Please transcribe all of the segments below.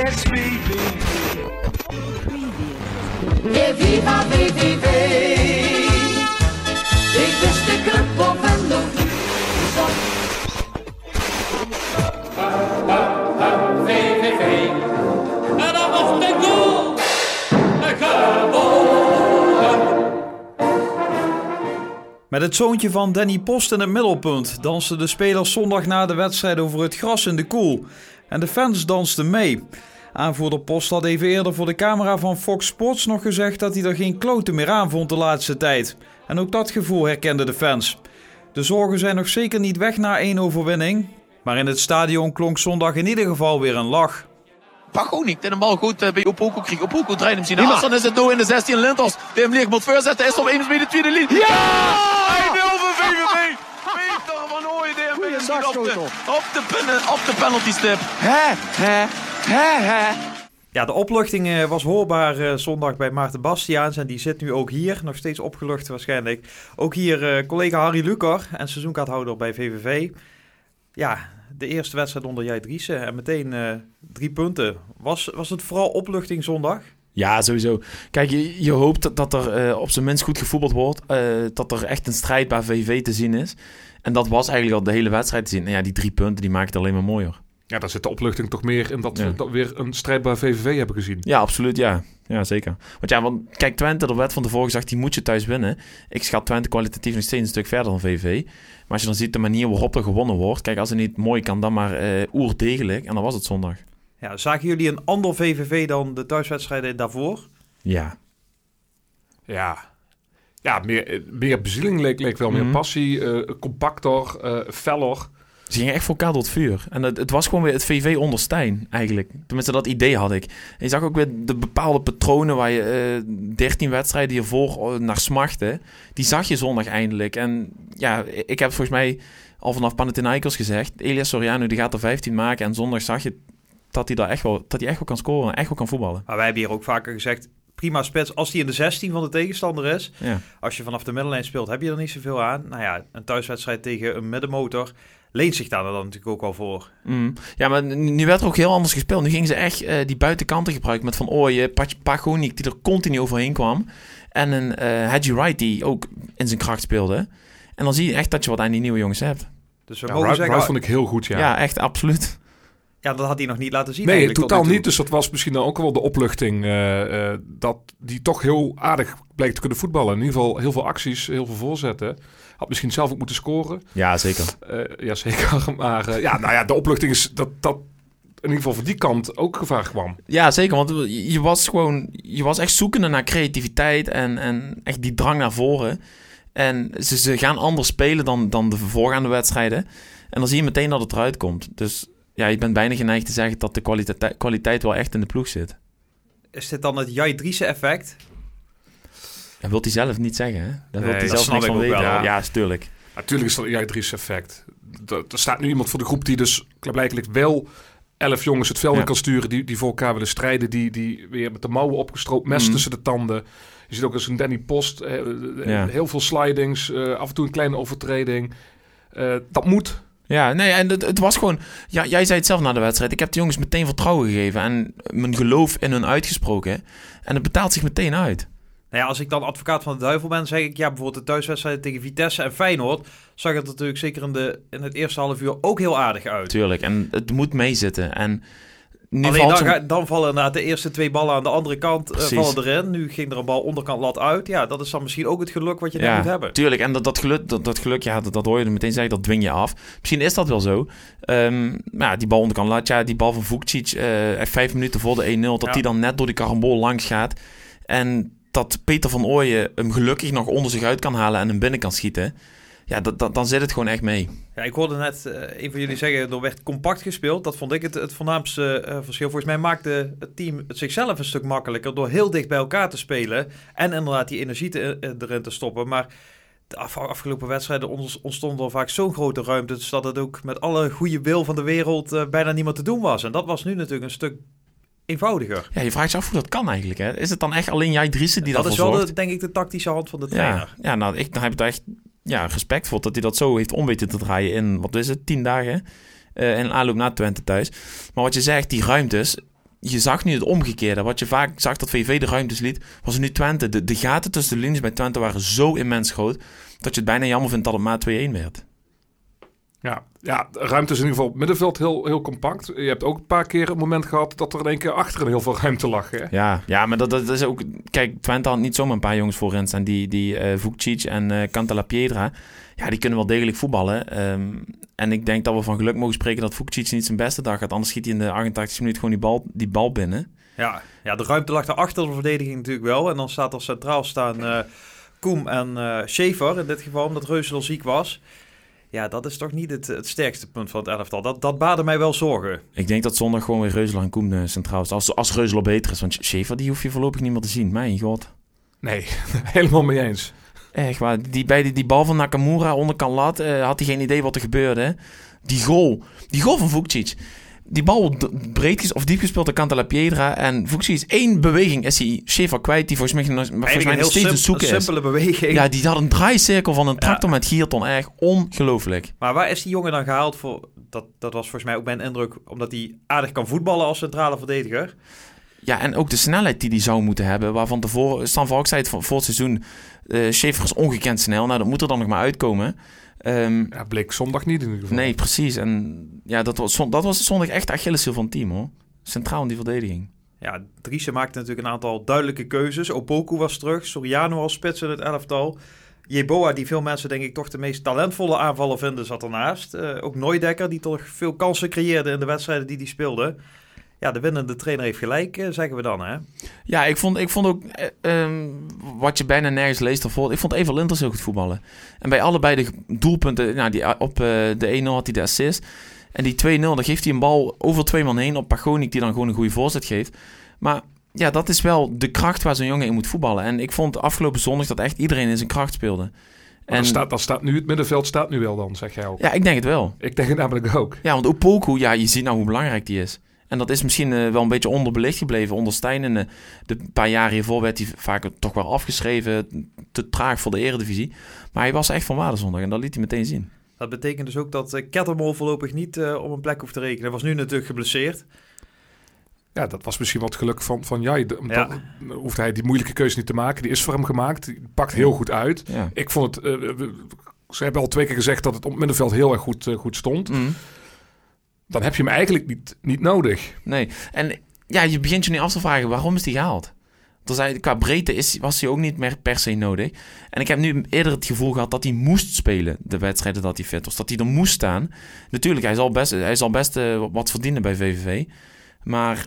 Yes. Viva VVV. Ik wist de club op en nog niet. En dan de goal! Met het zoontje van Danny Post in het middelpunt dansten de spelers zondag na de wedstrijd over het gras in de koel. En de fans dansten mee. Aanvoerder Post had even eerder voor de camera van Fox Sports nog gezegd dat hij er geen kloten meer aan vond de laatste tijd. En ook dat gevoel herkenden de fans. De zorgen zijn nog zeker niet weg na één overwinning. Maar in het stadion klonk zondag in ieder geval weer een lach. Pagonik, dit een bal goed bij Opoku kreeg. Opoku draait hem zien. Dan is het nou in de 16 Linters. Die hem leeg moet voorzetten. Is op een bij de tweede linie. Ja! 1-0 voor VVV. Peter van Ooyen op de, op, de, op de penalty stip. Hè, hè, hè, hè. Ja, de opluchting eh, was hoorbaar eh, zondag bij Maarten Bastiaans. En die zit nu ook hier, nog steeds opgelucht waarschijnlijk. Ook hier eh, collega Harry Lucar en seizoenkaarthouder bij VVV. Ja, de eerste wedstrijd onder Jij Driessen en meteen eh, drie punten. Was, was het vooral opluchting zondag? Ja, sowieso. Kijk, je, je hoopt dat, dat er eh, op zijn minst goed gevoetbald wordt. eh, dat er echt een strijdbaar VV te zien is. En dat was eigenlijk al de hele wedstrijd te zien. En ja, die drie punten die maken het alleen maar mooier. Ja, daar zit de opluchting toch meer in dat Ja. we dat weer een strijdbaar VVV hebben gezien. Ja, absoluut, ja. Ja, zeker. Want ja, want kijk, Twente, er werd van tevoren gezegd, die moet je thuis winnen. Ik schat Twente kwalitatief nog steeds een stuk verder dan VV. Maar als je dan ziet de manier waarop er gewonnen wordt. Kijk, als het niet mooi kan, dan maar eh oerdegelijk. En dan was het zondag. Ja, zagen jullie een ander VVV dan de thuiswedstrijden daarvoor? Ja. Ja, ja meer, eh, meer bezieling leek, leek wel. Meer Mhm. passie, eh, compacter, eh feller. Ze gingen echt voor elkaar het vuur. En het, het was gewoon weer het VV onder Stijn, eigenlijk. Tenminste, dat idee had ik. En je zag ook weer de bepaalde patronen waar je eh 13 wedstrijden hiervoor naar smachtte. Die zag je zondag eindelijk. En ja, ik heb volgens mij al vanaf Panathinaikos gezegd... Elias Soriano die gaat er 15 maken. En zondag zag je dat hij daar echt wel, dat hij echt wel kan scoren. En echt wel kan voetballen. Maar wij hebben hier ook vaker gezegd, prima spits als die in de 16 van de tegenstander is. Ja. Als je vanaf de middenlijn speelt, heb je er niet zoveel aan. Nou ja, een thuiswedstrijd tegen een middenmotor leent zich daar dan natuurlijk ook wel voor. Mm. Ja, maar nu werd er ook heel anders gespeeld. Nu gingen ze echt eh, die buitenkanten gebruiken met Van Ooyen, Pa- Pagonik die er continu overheen kwam. En een eh Hadji Wright die ook in zijn kracht speelde. En dan zie je echt dat je wat aan die nieuwe jongens hebt. Dus we Ja, mogen Wright, zeggen, Wright vond ik heel goed, ja. Ja, echt absoluut. Ja, dat had hij nog niet laten zien Nee, eigenlijk tot totaal niet. Dus dat was misschien dan ook wel de opluchting. eh, eh, dat die toch heel aardig bleek te kunnen voetballen. In ieder geval heel veel acties, heel veel voorzetten. Had misschien zelf ook moeten scoren. Ja, zeker. Eh ja, zeker. Maar eh, ja, nou ja, de opluchting is dat dat in ieder geval van die kant ook gevaar kwam. Ja, zeker. Want je je was gewoon, je was echt zoekende naar creativiteit en, en echt die drang naar voren. En ze, ze gaan anders spelen dan, dan de voorgaande wedstrijden. En dan zie je meteen dat het eruit komt. Dus ja, je bent bijna geneigd te zeggen dat de kwaliteit, kwaliteit wel echt in de ploeg zit. Is dit dan het Jai Driessen effect? Dat wil hij zelf niet zeggen, hè? Daar wil Nee, hij dat zelf niks ik van weten. wel, Ja, ja. ja tuurlijk. Natuurlijk is dat een Dries effect. Er er staat nu iemand voor de groep die dus blijkbaar wel elf jongens het veld in Ja. kan sturen. Die, die voor elkaar willen strijden. Die, die weer met de mouwen opgestroopt, mes Mhm. tussen de tanden. Je ziet ook als een Danny Post. eh, eh, Ja. Heel veel slidings. eh, af en toe een kleine overtreding. Eh, dat moet. Ja, nee, en het, het was gewoon... Ja, jij zei het zelf na de wedstrijd. Ik heb de jongens meteen vertrouwen gegeven en mijn geloof in hun uitgesproken. En het betaalt zich meteen uit. Nou ja, als ik dan advocaat van de duivel ben, zeg ik ja, bijvoorbeeld de thuiswedstrijd tegen Vitesse en Feyenoord zag het natuurlijk zeker in, de, in het eerste half uur ook heel aardig uit. Tuurlijk, en het moet meezitten. En nu Alleen dan, ga- dan vallen inderdaad de eerste twee ballen aan de andere kant eh, vallen erin. Nu ging er een bal onderkant lat uit. Ja, dat is dan misschien ook het geluk wat je net moet hebben. Tuurlijk, en dat, dat, geluk, dat, dat geluk, ja, dat, dat hoor je er meteen zeggen, dat dwing je af. Misschien is dat wel zo. Ehm, maar ja, die bal onderkant laat, ja, die bal van Vukcic, eh, echt vijf minuten voor de 1-0, dat Ja. die dan net door die karambol langs gaat. En dat Peter van Ooyen hem gelukkig nog onder zich uit kan halen en hem binnen kan schieten. Ja, dat, dat, dan zit het gewoon echt mee. Ja, ik hoorde net eh, een van jullie zeggen, er werd compact gespeeld. Dat vond ik het, het voornaamste eh, verschil. Volgens mij maakte het team het zichzelf een stuk makkelijker door heel dicht bij elkaar te spelen. En inderdaad die energie te, eh, erin te stoppen. Maar de af- afgelopen wedstrijden ontstond er vaak zo'n grote ruimte. Dus dat het ook met alle goede wil van de wereld bijna niemand te doen was. En dat was nu natuurlijk een stuk eenvoudiger. Ja, je vraagt je af hoe dat kan eigenlijk. Hè? Is het dan echt alleen jij Driessen die dat dat is wel, de, denk ik, de tactische hand van de trainer. Ja, ja nou, ik, dan heb ik echt ja, respect voor dat hij dat zo heeft om weten te draaien in, wat is het, tien dagen? eh in aanloop naar Twente thuis. Maar wat je zegt, die ruimtes, je zag nu het omgekeerde. Wat je vaak zag dat VV de ruimtes liet, was nu Twente. De, de gaten tussen de linies bij Twente waren zo immens groot... dat je het bijna jammer vindt dat het maar 2-1 werd. Ja, ja, de ruimte is in ieder geval op het middenveld heel, heel compact. Je hebt ook een paar keer een moment gehad dat er in één keer achterin heel veel ruimte lag. Hè? Ja, ja maar dat, dat is ook... Kijk, Twente had niet zomaar een paar jongens voorin staan. Die, die eh Vukcic en eh Cantala Piedra, ja, die kunnen wel degelijk voetballen. Ehm, en ik denk dat we van geluk mogen spreken dat Vukcic niet zijn beste dag had. Anders schiet hij in de 88 minuut gewoon die bal, die bal binnen. Ja, ja, de ruimte lag daar achter de verdediging natuurlijk wel. En dan staat er centraal staan eh Koem en eh Schaefer in dit geval, omdat Reusel ziek was. Ja, dat is toch niet het, het sterkste punt van het elftal. Dat, dat baarde mij wel zorgen. Ik denk dat zondag gewoon weer Reuzel en Koem eh, centraal is. Als, als Reuzel beter is. Want Schaefer, die hoef je voorlopig niet meer te zien. Mijn god. Nee, helemaal mee eens. Echt waar. Die, bij die, die bal van Nakamura onderkant lat eh, had hij geen idee wat er gebeurde. hè. Die goal. Die goal van Vukcic. Die bal d- breed of diep gespeeld door Cantala Piedra. En Vukcic is één beweging. Is hij Schaefer kwijt. Die volgens mij, volgens mij nog steeds sim- zoeken een is. simpele beweging. Ja, die had een draaicirkel van een tractor met Gierton. Echt ongelooflijk. Maar waar is die jongen dan gehaald voor? Dat, dat was volgens mij ook mijn indruk, omdat hij aardig kan voetballen als centrale verdediger. Ja, en ook de snelheid die hij zou moeten hebben. Waarvan tevoren, Stan Valk zei het voor, voor het seizoen. Schaefer is ongekend snel. Nou, dat moet er dan nog maar uitkomen. Ehm, Ja, bleek zondag niet in ieder geval. nee, precies. En ja, dat was, dat was zondag echt de Achilleshiel van het team, hoor. Centraal in die verdediging. Ja, Driessen maakte natuurlijk een aantal duidelijke keuzes. Opoku was terug, Soriano als spits in het elftal. Jeboa, die veel mensen denk ik toch de meest talentvolle aanvaller vinden, zat ernaast. Eh, ook Nooidekker, die toch veel kansen creëerde in de wedstrijden die hij speelde. Ja, de winnende trainer heeft gelijk, eh, zeggen we dan, hè? Ja, ik vond, ik vond ook, eh, ehm, wat je bijna nergens leest ervoor, ik vond Eva Linters heel goed voetballen. En bij allebei de doelpunten, nou, die, op eh, de 1-0 had hij de assist. En die 2-0, dan geeft hij een bal over twee man heen op Pagonik, die dan gewoon een goede voorzet geeft. Maar ja, dat is wel de kracht waar zo'n jongen in moet voetballen. En ik vond afgelopen zondag dat echt iedereen in zijn kracht speelde. Maar dan staat, dan staat nu, het middenveld staat nu wel dan, zeg jij ook. Ja, ik denk het wel. Ik denk het namelijk ook. Ja, want Opoku, ja, je ziet nou hoe belangrijk die is. En dat is misschien eh, wel een beetje onderbelicht gebleven onder Stijn. En eh, de paar jaren hiervoor werd hij vaak toch wel afgeschreven. Te traag voor de eredivisie. Maar hij was echt van waarde zondag en dat liet hij meteen zien. Dat betekent dus ook dat uh, Kettermol voorlopig niet uh, op een plek hoeft te rekenen. Hij was nu natuurlijk geblesseerd. Ja, dat was misschien wat geluk van, van Jai. Ja. Dan hoeft hij die moeilijke keuze niet te maken. Die is voor hem gemaakt. Die pakt heel goed uit. Ja. Ik vond het... Uh, ze hebben al twee keer gezegd dat het op het middenveld heel erg goed, uh, goed stond. Mm. Dan heb je hem eigenlijk niet, niet nodig. Nee. En ja, je begint je nu af te vragen, waarom is die gehaald? Zei, qua breedte is, was hij ook niet meer per se nodig. En ik heb nu eerder het gevoel gehad dat hij moest spelen, de wedstrijden dat hij fit was. Dat hij er moest staan. Natuurlijk, hij zal best, hij zal best uh, wat verdienen bij VVV. Maar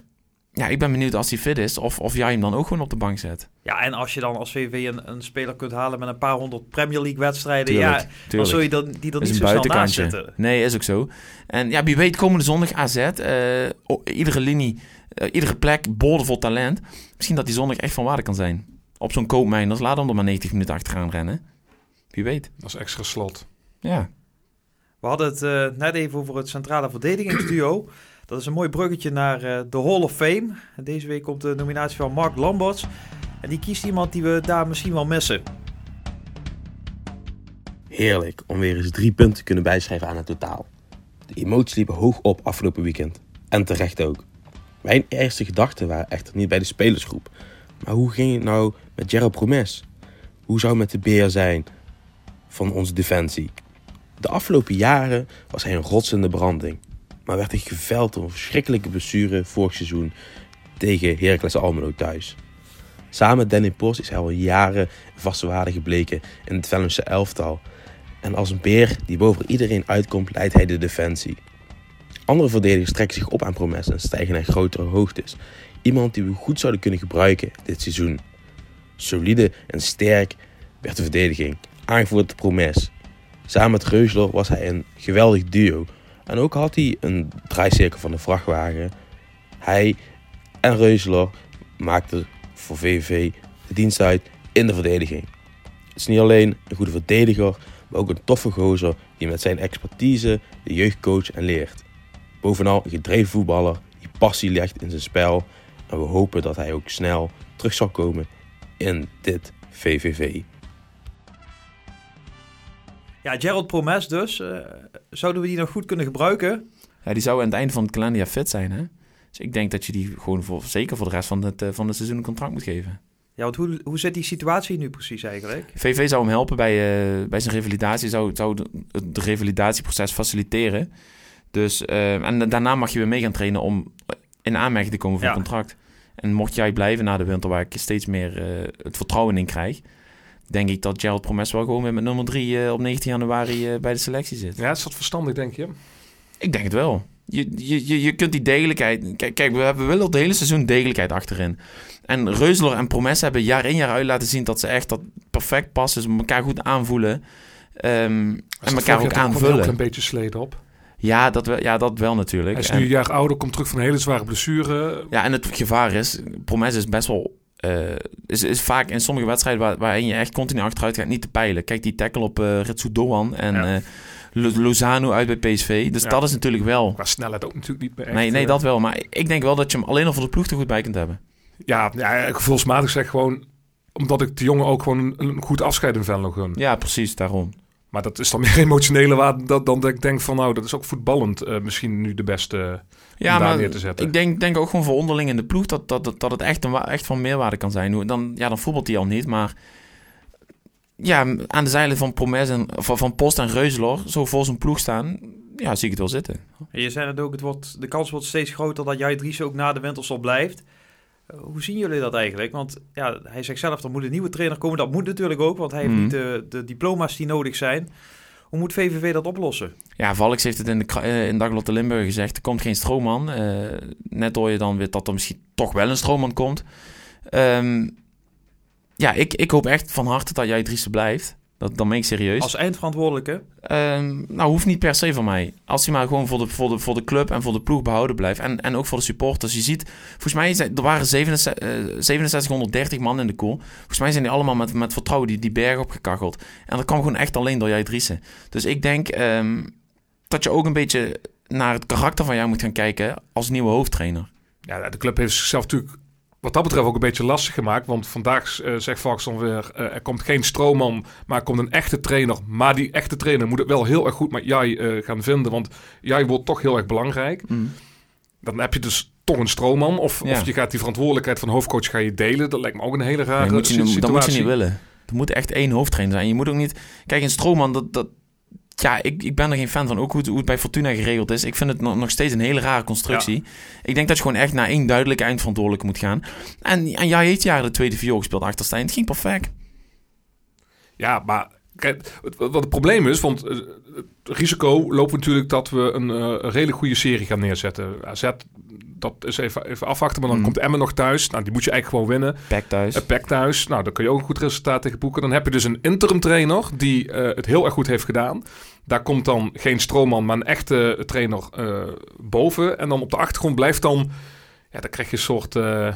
ja, ik ben benieuwd als hij fit is, of, of jij hem dan ook gewoon op de bank zet. Ja, en als je dan als VVV een, een speler kunt halen met een paar honderd Premier League wedstrijden, tuurlijk, ja, tuurlijk. dan zul je dan, die er niet zo snel naast zitten. Nee, is ook zo. En ja, wie weet komende zondag AZ, uh, iedere linie, uh, iedere plek boordevol talent. Misschien dat die zondag echt van waarde kan zijn. Op zo'n koopmijners, laat hem er maar 90 minuten achteraan rennen. Wie weet. Dat is extra slot. Ja. We hadden het uh, net even over het centrale verdedigingsduo. Dat is een mooi bruggetje naar uh, de Hall of Fame. Deze week komt de nominatie van Mark Lamberts. En die kiest iemand die we daar misschien wel missen. Heerlijk om weer eens drie punten te kunnen bijschrijven aan het totaal. De emoties liepen hoog op afgelopen weekend. En terecht ook. Mijn eerste gedachten waren echter niet bij de spelersgroep. Maar hoe ging het nou met Gerald Promes? Hoe zou het met de beer zijn van onze defensie? De afgelopen jaren was hij een rotsende branding maar werd hij geveld door verschrikkelijke blessure vorig seizoen tegen Heracles Almelo thuis. Samen met Danny Post is hij al jaren vaste waarde gebleken in het Vellemse elftal. En als een beer die boven iedereen uitkomt, leidt hij de defensie. Andere verdedigers trekken zich op aan Promes en stijgen naar grotere hoogtes. Iemand die we goed zouden kunnen gebruiken dit seizoen. Solide en sterk werd de verdediging, aangevoerd door Promes. Samen met Reusler was hij een geweldig duo en ook had hij een draaicirkel van de vrachtwagen. Hij en Reusler maakten voor VVV de dienst uit in de verdediging. Het is niet alleen een goede verdediger, maar ook een toffe gozer die met zijn expertise de jeugd coacht en leert. Bovenal een gedreven voetballer die passie legt in zijn spel. En we hopen dat hij ook snel terug zal komen in dit VVV. Ja, Gerald Promes dus. Uh, zouden we die nog goed kunnen gebruiken? Ja, die zou aan het einde van het kalenderjaar fit zijn, hè? Dus ik denk dat je die gewoon voor, zeker voor de rest van het, uh, van het seizoen een contract moet geven. Ja, want hoe, hoe zit die situatie nu precies eigenlijk? VV zou hem helpen bij, uh, bij zijn revalidatie, zou, zou het revalidatieproces faciliteren. Dus, en daarna mag je weer mee gaan trainen om in aanmerking te komen voor ja. een contract. En mocht jij blijven na de winter, waar ik steeds meer het vertrouwen in krijg, denk ik dat Gerald Promes wel gewoon weer met nummer 3 op 19 januari bij de selectie zit. Ja, is dat verstandig, denk je? Ik denk het wel. Je, je, je kunt die degelijkheid... Kijk, kijk we, hebben, we willen het hele seizoen degelijkheid achterin. En Reusler en Promes hebben jaar in jaar uit laten zien... dat ze echt dat perfect passen. Ze elkaar goed aanvoelen. Um, en elkaar ook aanvullen. ook een beetje sleet op. Ja dat, wel, ja, dat wel natuurlijk. Hij is nu een jaar ouder, komt terug van een hele zware blessure. Ja, en het gevaar is... Promes is best wel... Uh, is, is vaak in sommige wedstrijden waar, waarin je echt continu achteruit gaat niet te peilen. Kijk die tackle op uh, Ritsu Doan en... Ja. Uh, Lozano uit bij PSV. Dus ja. dat is natuurlijk wel... Qua snelheid ook natuurlijk niet meer echt, Nee, nee, dat wel. Maar ik denk wel dat je hem alleen al voor de ploeg er goed bij kunt hebben. Ja, ja gevoelsmatig zeg gewoon... Omdat ik de jongen ook gewoon een, een goed afscheid in Venlo gun. Ja, precies, daarom. Maar dat is dan meer emotionele waarde dan, dan dat ik denk van... nou, dat is ook voetballend uh, misschien nu de beste ja, maar neer te zetten. Ik denk, denk ook gewoon voor onderling in de ploeg... dat, dat, dat het echt, een, echt van meerwaarde kan zijn. Dan, ja, dan voetbalt hij al niet, maar ja, aan de zeilen van Promes en van, van Post en Reuzelor zo voor zijn ploeg staan, ja, zie ik het wel zitten. En je zei het ook, het wordt, de kans wordt steeds groter dat jij Dries ook na de winterstop blijft. Uh, hoe zien jullie dat eigenlijk? Want ja, hij zegt zelf, er moet een nieuwe trainer komen. Dat moet natuurlijk ook, want hij heeft Mhm. niet de, de diploma's die nodig zijn. Hoe moet VVV dat oplossen? Ja, Valks heeft het in, de, eh, in Dagblad de Limburg gezegd. Er komt geen stroomman. Eh, net hoor je dan weer dat er misschien toch wel een stroomman komt. Ehm, ja, ik, ik hoop echt van harte dat jij Driessen blijft. Dat, dan meen ik serieus. Als eindverantwoordelijke? Ehm, nou, hoeft niet per se van mij. Als hij maar gewoon voor de, voor de, voor de club en voor de ploeg behouden blijft. En, en ook voor de supporters. Je ziet, volgens mij zijn, er waren 67, eh, 6730 man in de koel. Volgens mij zijn die allemaal met, met vertrouwen die, die berg opgekacheld. En dat kwam gewoon echt alleen door jij Driessen. Dus ik denk ehm, dat je ook een beetje naar het karakter van jou moet gaan kijken als nieuwe hoofdtrainer. Ja, de club heeft zichzelf natuurlijk wat dat betreft ook een beetje lastig gemaakt. Want vandaag uh, zegt Fox dan weer, uh, er komt geen stroomman, maar er komt een echte trainer. Maar die echte trainer moet het wel heel erg goed met jij uh, gaan vinden. Want jij wordt toch heel erg belangrijk. Mm. Dan heb je dus toch een stroomman. Of, Ja. of je gaat die verantwoordelijkheid van hoofdcoach ga je delen. Dat lijkt me ook een hele rare Nee, moet je, situatie. dat moet je niet willen. Er moet echt één hoofdtrainer zijn. Je moet ook niet... Kijk, een stroomman, dat... dat ja, ik, ik ben er geen fan van. Ook hoe het, hoe het bij Fortuna geregeld is. Ik vind het nog, nog steeds een hele rare constructie. Ik denk dat je gewoon echt naar één duidelijke eindverantwoordelijke moet gaan. En, en jij heeft jaren de tweede viool gespeeld achter Stijn. Het ging perfect. Ja, maar kijk, wat, het probleem is, want uh, het risico loopt natuurlijk dat we een, uh, een redelijk goede serie gaan neerzetten. AZ, dat is even, even afwachten, maar dan Mm. komt Emmen nog thuis. Nou, die moet je eigenlijk gewoon winnen. Pack thuis. Uh, Pack thuis, nou, dan kun je ook een goed resultaat tegen boeken. Dan heb je dus een interim trainer die uh, het heel erg goed heeft gedaan. Daar komt dan geen stroomman, maar een echte trainer uh, boven. En dan op de achtergrond blijft dan, ja, dan krijg je een soort... Uh,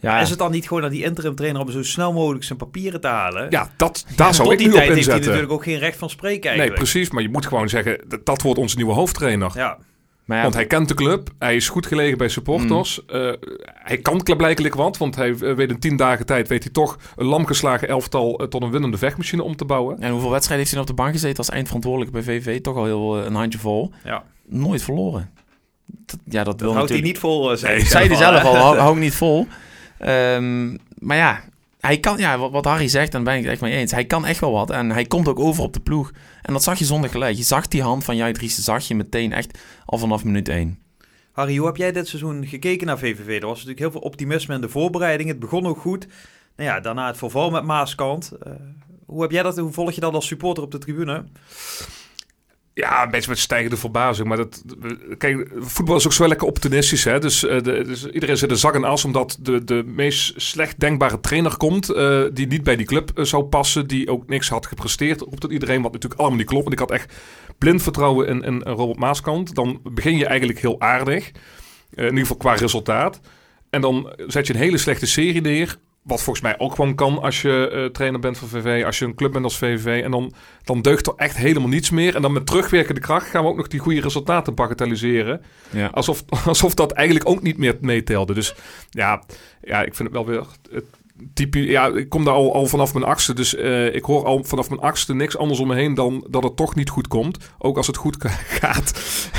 Ja. Is het dan niet gewoon dat die interim trainer om zo snel mogelijk zijn papieren te halen? Ja, dat, daar zou Tot ik die nu tijd op heeft hij inzetten. natuurlijk ook geen recht van spreken Nee, precies. Maar je moet gewoon zeggen, dat, dat wordt onze nieuwe hoofdtrainer. Ja. Maar ja, Want hij kent de club, hij is goed gelegen bij supporters. Mm. Uh, hij kan blijkelijk wat, want hij uh, weet in tien dagen tijd... weet hij toch een lamgeslagen elftal uh, tot een winnende vechtmachine om te bouwen. En hoeveel wedstrijden heeft hij nog op de bank gezeten als eindverantwoordelijke bij VV? Toch al heel een handje vol. Ja. Nooit verloren. Dat, ja, dat, Dat wil houdt hij niet vol, zei Nee, hij zelf al, hou, hou ik niet vol. Um, maar ja, hij kan, ja, wat, Harry zegt, dan ben ik het echt mee eens. Hij kan echt wel wat en hij komt ook over op de ploeg. En dat zag je zonder gelijk. Je zag die hand van Jij Driessen, zag je meteen echt al vanaf minuut 1. Harry, hoe heb jij dit seizoen gekeken naar VVV? Er was natuurlijk heel veel optimisme in de voorbereiding. Het begon ook goed. Nou ja, daarna het verval met Maaskant. Uh, hoe, heb jij dat, hoe volg je dat als supporter op de tribune? Ja, een beetje met stijgende verbazing. Maar dat, kijk, voetbal is ook zo lekker optimistisch. Hè? Dus, uh, de, dus iedereen zit de zak en as omdat de, de meest slecht denkbare trainer komt. Uh, die niet bij die club uh, zou passen. Die ook niks had gepresteerd op dat iedereen. Wat natuurlijk allemaal niet klopt. Want ik had echt blind vertrouwen in, in Robert Maaskant. Dan begin je eigenlijk heel aardig. in ieder geval qua resultaat. En dan zet je een hele slechte serie neer. Wat volgens mij ook gewoon kan als je uh, trainer bent van VV, als je een club bent als VV. En dan, dan deugt er echt helemaal niets meer. En dan met terugwerkende kracht gaan we ook nog die goede resultaten bagatelliseren. Ja. Alsof, alsof dat eigenlijk ook niet meer meetelde. Dus ja, ja, ik vind het wel weer... Typisch, ja, ik kom daar al, al vanaf mijn achtste. Dus eh, ik hoor al vanaf mijn achtste niks anders om me heen dan dat het toch niet goed komt. Ook als het goed gaat.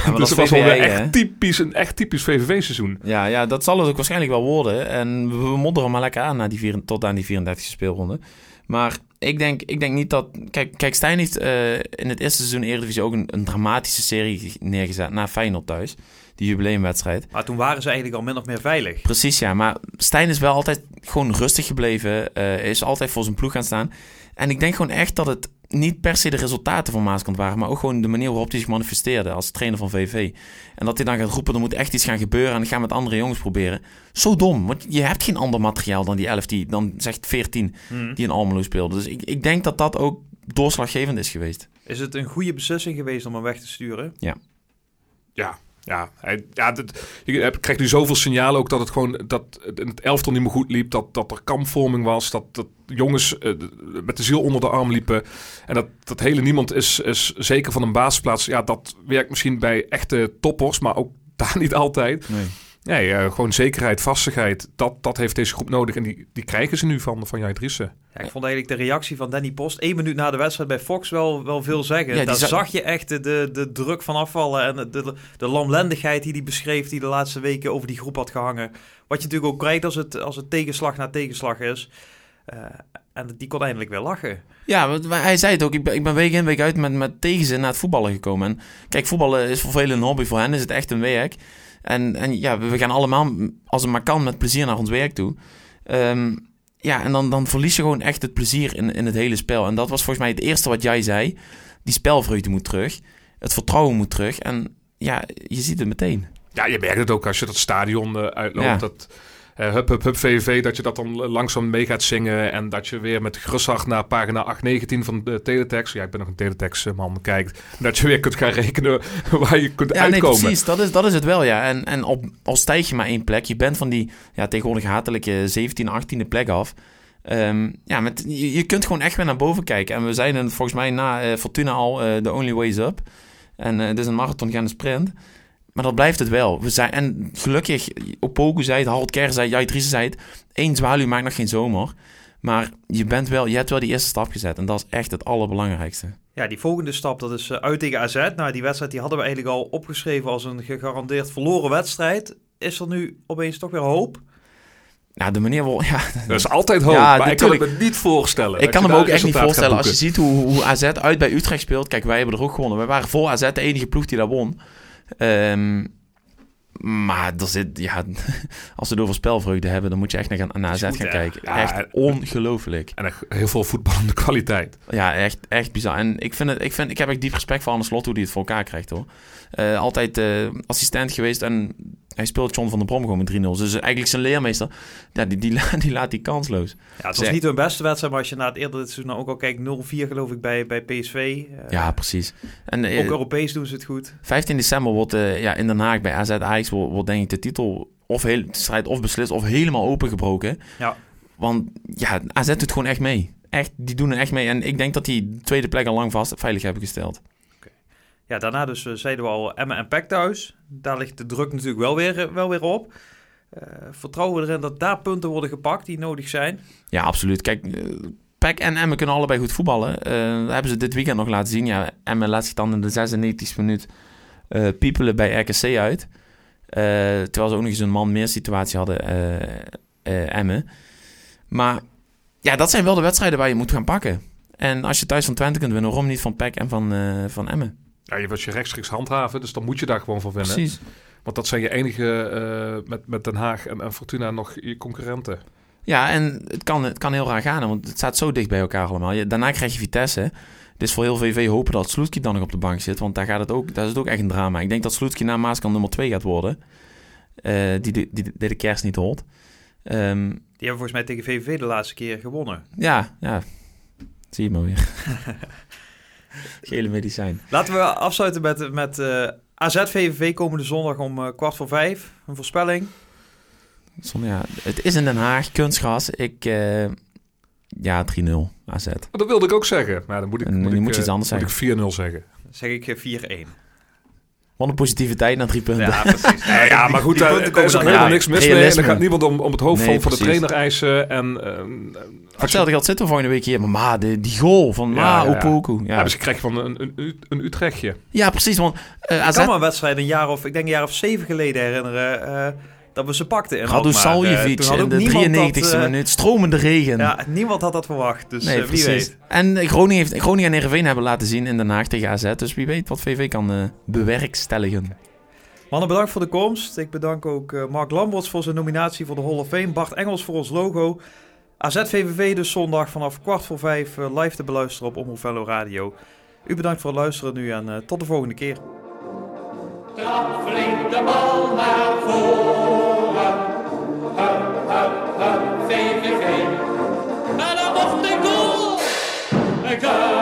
maar dus dat het was wel echt typisch, een echt typisch VVV-seizoen. Ja, ja, dat zal het ook waarschijnlijk wel worden. En we modderen maar lekker aan naar die vier, tot aan die 34e speelronde. Maar ik denk, ik denk niet dat... Kijk, kijk Stijn heeft eh, in het eerste seizoen Eredivisie ook een, een dramatische serie neergezet na Feyenoord thuis. Die jubileumwedstrijd. Maar toen waren ze eigenlijk al min of meer veilig. Precies, ja. Maar Stijn is wel altijd gewoon rustig gebleven. eh, is altijd voor zijn ploeg gaan staan. En ik denk gewoon echt dat het niet per se de resultaten van Maaskant waren, maar ook gewoon de manier waarop hij zich manifesteerde als trainer van VV. En dat hij dan gaat roepen, er moet echt iets gaan gebeuren en ik ga met andere jongens proberen. Zo dom, want je hebt geen ander materiaal dan die 11, die dan zegt 14, die in Almelo speelde. Dus ik, ik denk dat dat ook doorslaggevend is geweest. Is het een goede beslissing geweest om hem weg te sturen? Ja, ja, hij, ja je krijgt nu zoveel signalen ook dat het gewoon dat het elftal niet meer goed liep, dat, dat er kampvorming was, dat, dat jongens eh, met de ziel onder de arm liepen en dat, dat hele niemand is, is zeker van een basisplaats. Ja, dat werkt misschien bij echte toppers, maar ook daar niet altijd. Nee. Nee, eh, gewoon zekerheid, vastigheid, dat, dat heeft deze groep nodig en die, die krijgen ze nu van, van Jai Driessen. Ja, ik vond eigenlijk de reactie van Danny Post één minuut na de wedstrijd bij Fox wel, wel veel zeggen. Ja, Daar za- zag je echt de, de, de druk van afvallen en de, de, de lamlendigheid die hij beschreef, die de laatste weken over die groep had gehangen. Wat je natuurlijk ook krijgt als het, als het tegenslag na tegenslag is. Eh, en die kon eindelijk weer lachen. Ja, want hij zei het ook. Ik ben, ik ben week in, week uit met, met tegenzin naar het voetballen gekomen. En kijk, voetballen is voor velen een hobby. Voor hen is het echt een werk. En, en ja, we gaan allemaal, als het maar kan, met plezier naar ons werk toe. Ehm, ja, en dan, dan verlies je gewoon echt het plezier in, in het hele spel. En dat was volgens mij het eerste wat jij zei. Die spelvreugde moet terug. Het vertrouwen moet terug. En ja, je ziet het meteen. Ja, je merkt het ook als je dat stadion eh, uitloopt. Ja. Dat eh, hup, hup, hup, VVV, dat je dat dan langzaam mee gaat zingen. En dat je weer met gerust naar pagina 819 van de teletext. Ja, ik ben nog een teletext man, kijkt. Dat je weer kunt gaan rekenen waar je kunt Ja, nee, uitkomen. precies. Dat is, dat is het wel, ja. En, en op, al stijg je maar één plek, je bent van die ja, tegenwoordig hatelijke 17, 18e plek af. Ehm, ja, met, je, je kunt gewoon echt weer naar boven kijken. En we zeiden volgens mij na eh, Fortuna al, eh the only way is up. En eh het is een marathon, geen sprint. Maar dat blijft het wel. We zijn, en gelukkig, Opoku zei het, Harold Kerr zei het, Jai Driessen zei het. Eén zwaluw maakt nog geen zomer. Maar je, bent wel, je hebt wel die eerste stap gezet. En dat is echt het allerbelangrijkste. Ja, die volgende stap, dat is eh, uit tegen AZ. Nou, die wedstrijd die hadden we eigenlijk al opgeschreven als een gegarandeerd verloren wedstrijd. Is er nu opeens toch weer hoop? Nou, de manier waarop... Ja, Dat is altijd hoop, Ja, maar ik kan het natuurlijk. me niet voorstellen. Ik kan hem ook echt niet voorstellen. Als je ziet hoe, hoe AZ uit bij Utrecht speelt. Kijk, wij hebben er ook gewonnen. Wij waren voor AZ de enige ploeg die daar won. Ehm, maar er zit, ja, als ze het over spelvreugde hebben, dan moet je echt naar, naar AZ gaan kijken. Ja, echt ongelooflijk. En echt heel veel voetballende kwaliteit. Ja, echt, echt bizar. En ik, vind het, ik, vind, ik heb echt diep respect voor Arne Slot hoe hij het voor elkaar krijgt hoor. Eh, altijd eh, assistent geweest en hij speelt John van der Brom gewoon met 3-0. Dus eigenlijk zijn leermeester, ja, die, die, la- die laat hij kansloos. Ja, het was niet hun beste wedstrijd, maar als je na het eerder dit seizoen ook al kijkt, 0-4 geloof ik bij, bij PSV. Eh, Ja, precies. En, eh, Ook Europees doen ze het goed. 15 december wordt eh, ja, in Den Haag bij AZ Ajax wordt, wordt denk ik de titel of heel, de strijd of beslist of helemaal opengebroken. Ja. Want ja, AZ doet gewoon echt mee. Echt, die doen er echt mee. En ik denk dat die de tweede plek al lang vast veilig hebben gesteld. Ja, daarna dus eh, zeiden we al Emma en Peck thuis. Daar ligt de druk natuurlijk wel weer, eh, wel weer op. Eh, vertrouwen we erin dat daar punten worden gepakt die nodig zijn? Ja, absoluut. Kijk, eh, PEC en Emmen kunnen allebei goed voetballen. Dat hebben ze dit weekend nog laten zien. Ja, Emmen laat zich dan in de 96e minuut piepelen bij RKC uit. Terwijl ze ook nog eens een man meer situatie hadden, Emmen. Maar ja, dat zijn wel de wedstrijden waar je moet gaan pakken. En als je thuis van Twente kunt winnen, waarom niet van PEC en van, van Emmen? Ja, je wilt je rechtstreeks handhaven, dus dan moet je daar gewoon van winnen. Precies. Want dat zijn je enige, eh, met, met Den Haag en, en Fortuna, nog je concurrenten. Ja, en het kan, het kan heel raar gaan, want het staat zo dicht bij elkaar allemaal. Je- daarna krijg je Vitesse. Dus voor heel VV hopen dat Sloetski dan nog op de bank zit, want daar, gaat het ook, daar is het ook echt een drama. Ik denk dat Sloetski na Maaskant nummer 2 gaat worden, eh, die, die, die, die de kerst niet holt. Ehm, Die hebben volgens mij tegen VVV de laatste keer gewonnen. ja, ja, zie je maar weer. Gele medicijn. Laten we afsluiten met, met eh AZ-VVV komende zondag om eh, kwart voor vijf. Een voorspelling. Som, ja, het is in Den Haag, kunstgras. Ik, eh, ja, 3-0 AZ. Dat wilde ik ook zeggen. Maar dan moet ik, En moet nu ik, moet je iets anders moet ik 4-0 zeggen. Dan zeg ik eh, 4-1. Wat een positiviteit naar drie punten. Ja, precies. Ja, ja, maar goed, daar is ook dan helemaal niks mis mee. En er gaat niemand om, om het hoofd Nee, van, van de trainer eisen. En, ehm, Voor hetzelfde geld zitten we volgende week hier. Maar ma, de, die goal van Ma Ja, ja, ja. Opoku. ja. Ja. dus je krijgt van een, een, een, Utrechtje. ja, precies. Want eh Ik AZ kan me een wedstrijd een jaar of, ik denk een jaar of zeven geleden herinneren eh, dat we ze pakten. in. Eh, Saljevic had in de niemand 93e dat, eh, minuut. Stromende regen. Ja, niemand had dat verwacht. Dus nee, eh, wie precies. weet. En eh, Groningen, heeft, Groningen en Heerenveen hebben laten zien in Den Haag tegen AZ. Dus wie weet wat VV kan eh, bewerkstelligen. Mannen, bedankt voor de komst. Ik bedank ook eh, Mark Lamberts voor zijn nominatie voor de Hall of Fame. Bart Engels voor ons logo. AZ-VVV dus zondag vanaf kwart voor vijf eh, live te beluisteren op Omroep Radio. U bedankt voor het luisteren nu en eh, tot de volgende keer. Trap flink de bal naar voren. Hup, hup, hup, VVV. En dan mocht ik goal. ga.